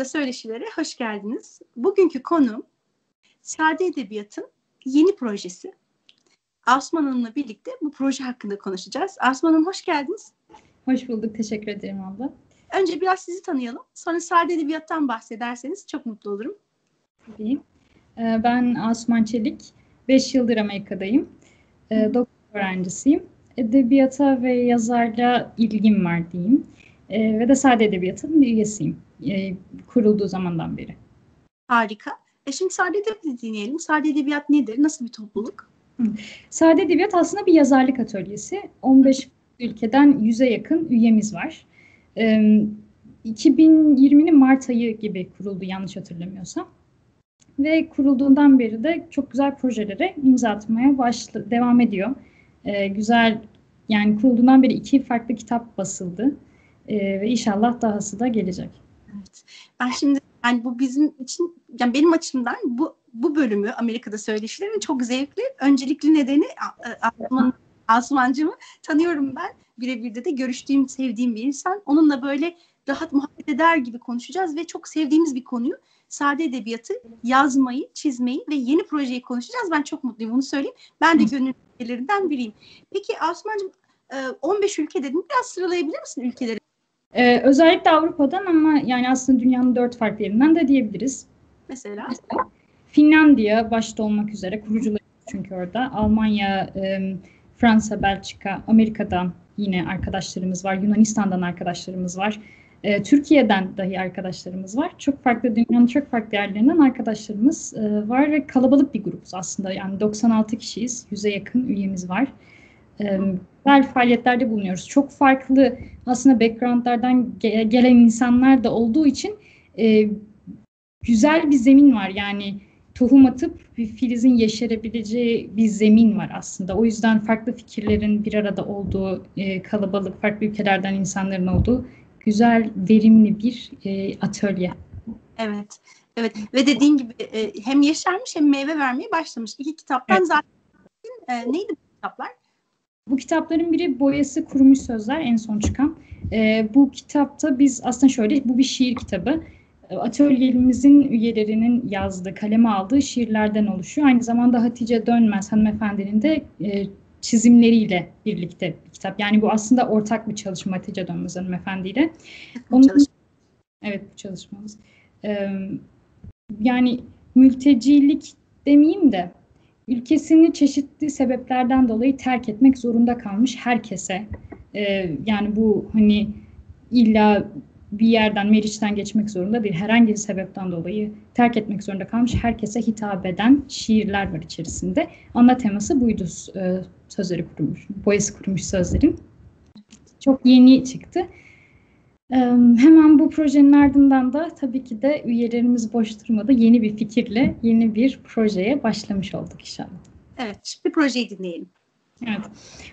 Amerika'da söyleşilere hoş geldiniz. Bugünkü konu Sade Edebiyat'ın yeni projesi. Asman Hanım'la birlikte bu proje hakkında konuşacağız. Asman Hanım hoş geldiniz. Hoş bulduk, teşekkür ederim abla. Önce biraz sizi tanıyalım. Sonra Sade Edebiyat'tan bahsederseniz çok mutlu olurum. Tabii. Ee, ben Asman Çelik. 5 yıldır Amerika'dayım. Ee, doktor öğrencisiyim. Edebiyata ve yazarla ilgim var diyeyim. Ee, ve de Sade Edebiyat'ın bir üyesiyim. Kurulduğu zamandan beri. Harika. E şimdi Sade Edebiyat'ı dinleyelim. Sade Edebiyat nedir? Nasıl bir topluluk? Sade Edebiyat aslında bir yazarlık atölyesi. 15 ülkeden 100'e yakın üyemiz var. 2020'nin Mart ayı gibi kuruldu yanlış hatırlamıyorsam. Ve kurulduğundan beri de çok güzel projelere imza atmaya başladı, devam ediyor. Ee, güzel yani kurulduğundan beri iki farklı kitap basıldı. Ee, ve inşallah dahası da gelecek. Evet. Ben şimdi yani bu bizim için yani benim açımdan bu bu bölümü Amerika'da söyleşilerin çok zevkli. Öncelikli nedeni Asuman, Asumancığımı tanıyorum ben. Birebir de de görüştüğüm, sevdiğim bir insan. Onunla böyle rahat muhabbet eder gibi konuşacağız ve çok sevdiğimiz bir konuyu sade edebiyatı yazmayı, çizmeyi ve yeni projeyi konuşacağız. Ben çok mutluyum onu söyleyeyim. Ben de gönül ülkelerinden biriyim. Peki Asumancığım 15 ülke dedim. Biraz sıralayabilir misin ülkeleri? Ee, özellikle Avrupa'dan ama yani aslında dünyanın dört farklı yerinden de diyebiliriz. Mesela? Finlandiya başta olmak üzere kurucuları çünkü orada. Almanya, e, Fransa, Belçika, Amerika'dan yine arkadaşlarımız var. Yunanistan'dan arkadaşlarımız var. E, Türkiye'den dahi arkadaşlarımız var. Çok farklı dünyanın çok farklı yerlerinden arkadaşlarımız e, var ve kalabalık bir grupuz aslında. Yani 96 kişiyiz. 100'e yakın üyemiz var. E, güzel faaliyetlerde bulunuyoruz. Çok farklı aslında backgroundlardan ge- gelen insanlar da olduğu için e, güzel bir zemin var. Yani tohum atıp bir filizin yeşerebileceği bir zemin var aslında. O yüzden farklı fikirlerin bir arada olduğu, e, kalabalık, farklı ülkelerden insanların olduğu güzel, verimli bir e, atölye. Evet, evet. Ve dediğin gibi e, hem yeşermiş hem meyve vermeye başlamış. İki kitaptan evet. zaten e, neydi bu kitaplar? Bu kitapların biri Boyası Kurumuş Sözler en son çıkan. E, bu kitapta biz aslında şöyle, bu bir şiir kitabı. Atölyemizin üyelerinin yazdığı, kaleme aldığı şiirlerden oluşuyor. Aynı zamanda Hatice Dönmez hanımefendinin de e, çizimleriyle birlikte bir kitap. Yani bu aslında ortak bir çalışma Hatice Dönmez hanımefendiyle. Onun, evet bu çalışmamız. Ee, yani mültecilik demeyeyim de ülkesini çeşitli sebeplerden dolayı terk etmek zorunda kalmış herkese. Ee, yani bu hani illa bir yerden, Meriç'ten geçmek zorunda değil. Herhangi bir sebepten dolayı terk etmek zorunda kalmış herkese hitap eden şiirler var içerisinde. Ana teması buydu e, sözleri kurmuş, boyası kurmuş sözlerin. Çok yeni çıktı. Hemen bu projenin ardından da tabii ki de üyelerimiz boş durmadı. Yeni bir fikirle yeni bir projeye başlamış olduk inşallah. Evet, şimdi projeyi dinleyelim. Evet.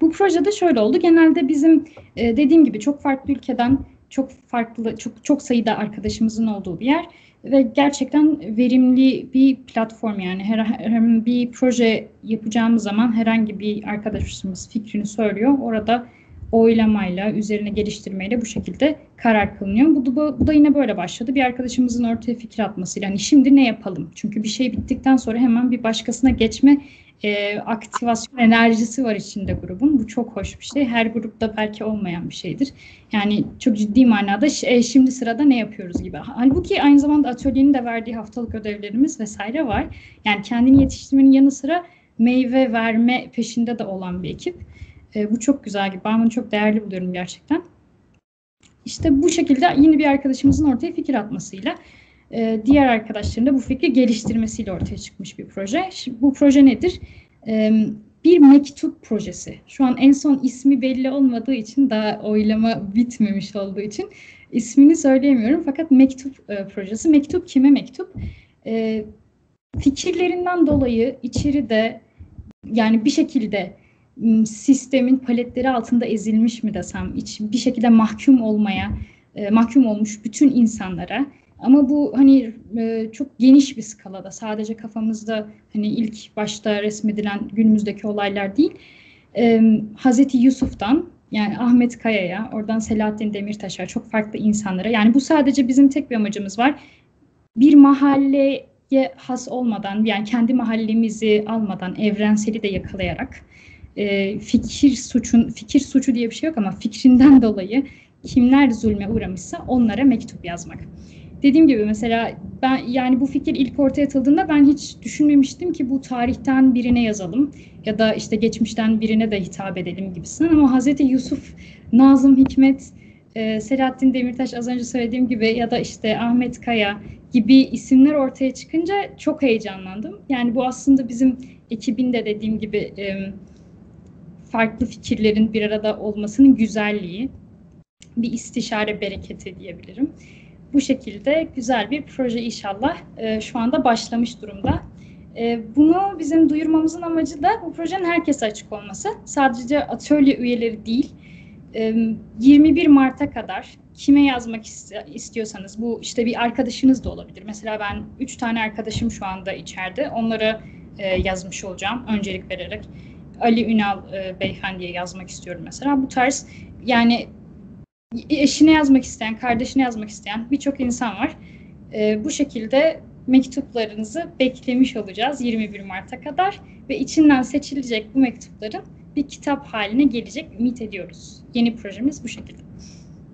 Bu projede şöyle oldu. Genelde bizim e, dediğim gibi çok farklı ülkeden çok farklı, çok çok sayıda arkadaşımızın olduğu bir yer ve gerçekten verimli bir platform yani her, her bir proje yapacağımız zaman herhangi bir arkadaşımız fikrini söylüyor. Orada oylamayla, üzerine geliştirmeyle bu şekilde karar kılınıyor. Bu da, bu da yine böyle başladı. Bir arkadaşımızın ortaya fikir atmasıyla hani şimdi ne yapalım? Çünkü bir şey bittikten sonra hemen bir başkasına geçme e, aktivasyon enerjisi var içinde grubun. Bu çok hoş bir şey. Her grupta belki olmayan bir şeydir. Yani çok ciddi manada e, şimdi sırada ne yapıyoruz gibi. Halbuki aynı zamanda atölyenin de verdiği haftalık ödevlerimiz vesaire var. Yani kendini yetiştirmenin yanı sıra meyve verme peşinde de olan bir ekip. E, bu çok güzel gibi. Ben bunu çok değerli buluyorum gerçekten. İşte bu şekilde yeni bir arkadaşımızın ortaya fikir atmasıyla e, diğer arkadaşların da bu fikri geliştirmesiyle ortaya çıkmış bir proje. Şimdi, bu proje nedir? E, bir mektup projesi. Şu an en son ismi belli olmadığı için daha oylama bitmemiş olduğu için ismini söyleyemiyorum. Fakat mektup e, projesi. Mektup kime mektup? E, fikirlerinden dolayı içeride yani bir şekilde sistemin paletleri altında ezilmiş mi desem, bir şekilde mahkum olmaya, e, mahkum olmuş bütün insanlara ama bu hani e, çok geniş bir skalada sadece kafamızda hani ilk başta resmedilen günümüzdeki olaylar değil. E, Hazreti Yusuf'tan yani Ahmet Kaya'ya, oradan Selahattin Demirtaş'a, çok farklı insanlara. Yani bu sadece bizim tek bir amacımız var. Bir mahalleye has olmadan, yani kendi mahallemizi almadan, evrenseli de yakalayarak e, fikir suçun, fikir suçu diye bir şey yok ama fikrinden dolayı kimler zulme uğramışsa onlara mektup yazmak. Dediğim gibi mesela ben yani bu fikir ilk ortaya atıldığında ben hiç düşünmemiştim ki bu tarihten birine yazalım ya da işte geçmişten birine de hitap edelim gibisinden ama Hazreti Yusuf, Nazım Hikmet, e, Selahattin Demirtaş az önce söylediğim gibi ya da işte Ahmet Kaya gibi isimler ortaya çıkınca çok heyecanlandım. Yani bu aslında bizim ekibinde dediğim gibi e, farklı fikirlerin bir arada olmasının güzelliği, bir istişare bereketi diyebilirim. Bu şekilde güzel bir proje inşallah e, şu anda başlamış durumda. E, bunu bizim duyurmamızın amacı da bu projenin herkese açık olması. Sadece atölye üyeleri değil, e, 21 Mart'a kadar kime yazmak istiyorsanız, bu işte bir arkadaşınız da olabilir. Mesela ben 3 tane arkadaşım şu anda içeride, onlara e, yazmış olacağım öncelik vererek. Ali Ünal e, beyefendiye yazmak istiyorum mesela. Bu tarz yani eşine yazmak isteyen, kardeşine yazmak isteyen birçok insan var. E, bu şekilde mektuplarınızı beklemiş olacağız 21 Mart'a kadar ve içinden seçilecek bu mektupların bir kitap haline gelecek ümit ediyoruz. Yeni projemiz bu şekilde.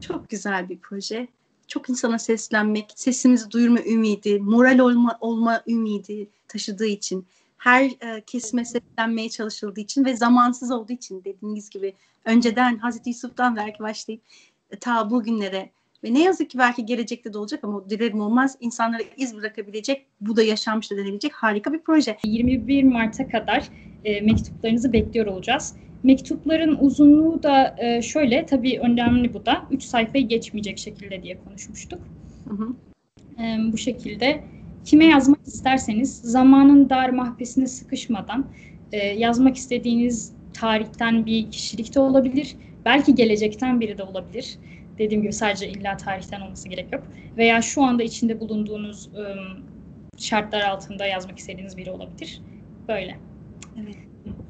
Çok güzel bir proje. Çok insana seslenmek, sesimizi duyurma ümidi, moral olma, olma ümidi taşıdığı için her e, kesime seslenmeye çalışıldığı için ve zamansız olduğu için dediğiniz gibi önceden Hazreti Yusuf'tan belki başlayıp e, ta bugünlere ve ne yazık ki belki gelecekte de olacak ama dilerim olmaz insanlara iz bırakabilecek bu da yaşanmış da denebilecek harika bir proje. 21 Mart'a kadar e, mektuplarınızı bekliyor olacağız. Mektupların uzunluğu da e, şöyle tabii önemli bu da 3 sayfayı geçmeyecek şekilde diye konuşmuştuk. Hı hı. E, bu şekilde kime yazmak isterseniz zamanın dar mahbesine sıkışmadan e, yazmak istediğiniz tarihten bir kişilik de olabilir. Belki gelecekten biri de olabilir. Dediğim gibi sadece illa tarihten olması gerek yok. Veya şu anda içinde bulunduğunuz ıı, şartlar altında yazmak istediğiniz biri olabilir. Böyle. Evet.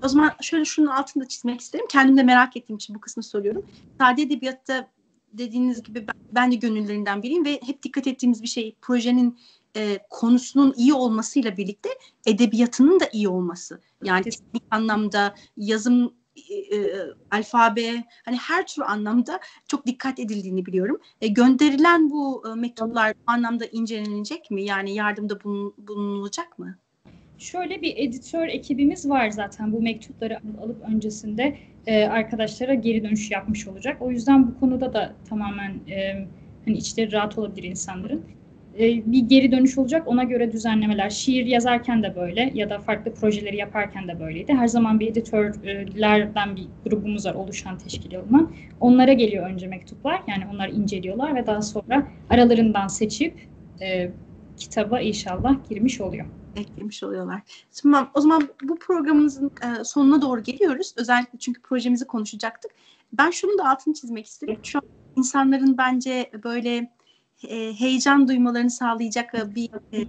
O zaman şöyle şunun altında çizmek isterim. Kendim de merak ettiğim için bu kısmı soruyorum. Sade edebiyatta dediğiniz gibi ben, ben de gönüllerinden biriyim ve hep dikkat ettiğimiz bir şey projenin e, konusunun iyi olmasıyla birlikte edebiyatının da iyi olması. Yani teknik anlamda yazım e, e, alfabe hani her tür anlamda çok dikkat edildiğini biliyorum. E, gönderilen bu e, mektuplar bu anlamda incelenecek mi? Yani yardımda bulun, bulunulacak mı? Şöyle bir editör ekibimiz var zaten bu mektupları alıp öncesinde e, arkadaşlara geri dönüş yapmış olacak. O yüzden bu konuda da tamamen e, hani içleri rahat olabilir insanların. E, bir geri dönüş olacak. Ona göre düzenlemeler. Şiir yazarken de böyle ya da farklı projeleri yaparken de böyleydi. Her zaman bir editörlerden bir grubumuz var oluşan teşkil olunan. Onlara geliyor önce mektuplar. Yani onlar inceliyorlar ve daha sonra aralarından seçip e, kitaba inşallah girmiş oluyor eklemiş oluyorlar. Tamam o zaman bu programımızın e, sonuna doğru geliyoruz. Özellikle çünkü projemizi konuşacaktık. Ben şunu da altını çizmek isterim. Şu an insanların bence böyle e, heyecan duymalarını sağlayacak bir e,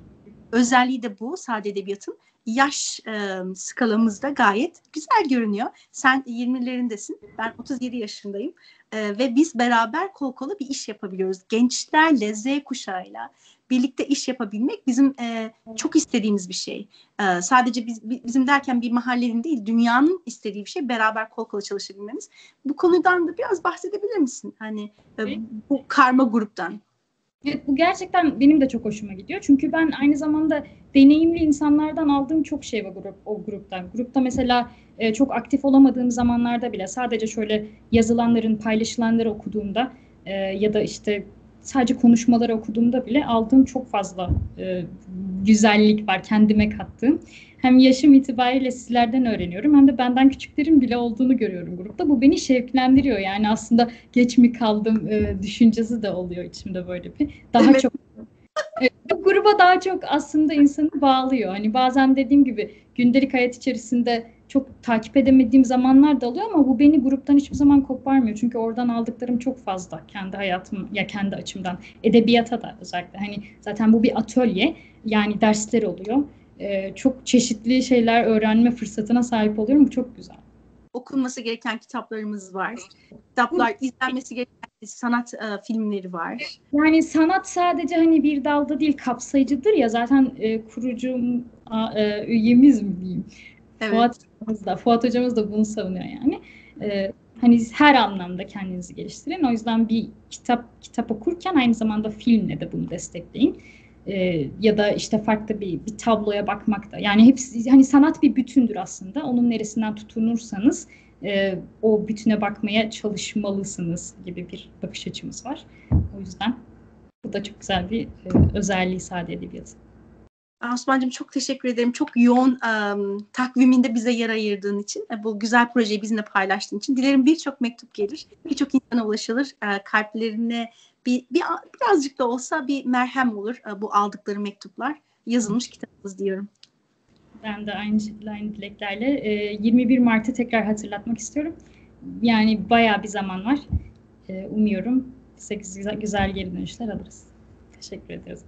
özelliği de bu sade edebiyatın. Yaş e, skalamızda gayet güzel görünüyor. Sen 20'lerindesin, ben 37 yaşındayım e, ve biz beraber kol kola bir iş yapabiliyoruz. Gençlerle, Z kuşağıyla birlikte iş yapabilmek bizim e, çok istediğimiz bir şey. E, sadece biz, bizim derken bir mahallenin değil, dünyanın istediği bir şey beraber kol kola çalışabilmemiz. Bu konudan da biraz bahsedebilir misin? Hani e, bu karma gruptan. Evet bu gerçekten benim de çok hoşuma gidiyor. Çünkü ben aynı zamanda deneyimli insanlardan aldığım çok şey var grup, o gruptan. Grupta mesela e, çok aktif olamadığım zamanlarda bile sadece şöyle yazılanların, paylaşılanları okuduğumda e, ya da işte sadece konuşmaları okuduğumda bile aldığım çok fazla e, güzellik var kendime kattığım. Hem yaşım itibariyle sizlerden öğreniyorum hem de benden küçüklerin bile olduğunu görüyorum grupta. Bu beni şevklendiriyor. Yani aslında geç mi kaldım e, düşüncesi de oluyor içimde böyle bir. Daha evet. çok e, bu gruba daha çok aslında insanı bağlıyor. Hani bazen dediğim gibi gündelik hayat içerisinde çok takip edemediğim zamanlar da oluyor ama bu beni gruptan hiçbir zaman koparmıyor. Çünkü oradan aldıklarım çok fazla kendi hayatım ya kendi açımdan. Edebiyata da özellikle. Hani zaten bu bir atölye yani dersler oluyor. Ee, çok çeşitli şeyler öğrenme fırsatına sahip oluyorum. Bu çok güzel. okunması gereken kitaplarımız var. Kitaplar izlenmesi gereken sanat e, filmleri var. Yani sanat sadece hani bir dalda değil kapsayıcıdır ya zaten e, kurucum a, e, üyemiz mi diyeyim. Evet. Fuat hocamız da, Fuat hocamız da bunu savunuyor yani. E, hani her anlamda kendinizi geliştirin. O yüzden bir kitap kitap okurken aynı zamanda filmle de bunu destekleyin. E, ya da işte farklı bir, bir tabloya bakmak da. Yani hepsi hani sanat bir bütündür aslında. Onun neresinden tutunursanız e, o bütüne bakmaya çalışmalısınız gibi bir bakış açımız var. O yüzden bu da çok güzel bir e, özelliği sade edebiyatı. Osman'cığım çok teşekkür ederim. Çok yoğun um, takviminde bize yer ayırdığın için, bu güzel projeyi bizimle paylaştığın için. Dilerim birçok mektup gelir, birçok insana ulaşılır, kalplerine bir, bir birazcık da olsa bir merhem olur bu aldıkları mektuplar. Yazılmış kitabımız diyorum. Ben de aynı, aynı dileklerle e, 21 Mart'ı tekrar hatırlatmak istiyorum. Yani bayağı bir zaman var. Umuyorum 8 güzel, güzel geri dönüşler alırız. Teşekkür ederiz.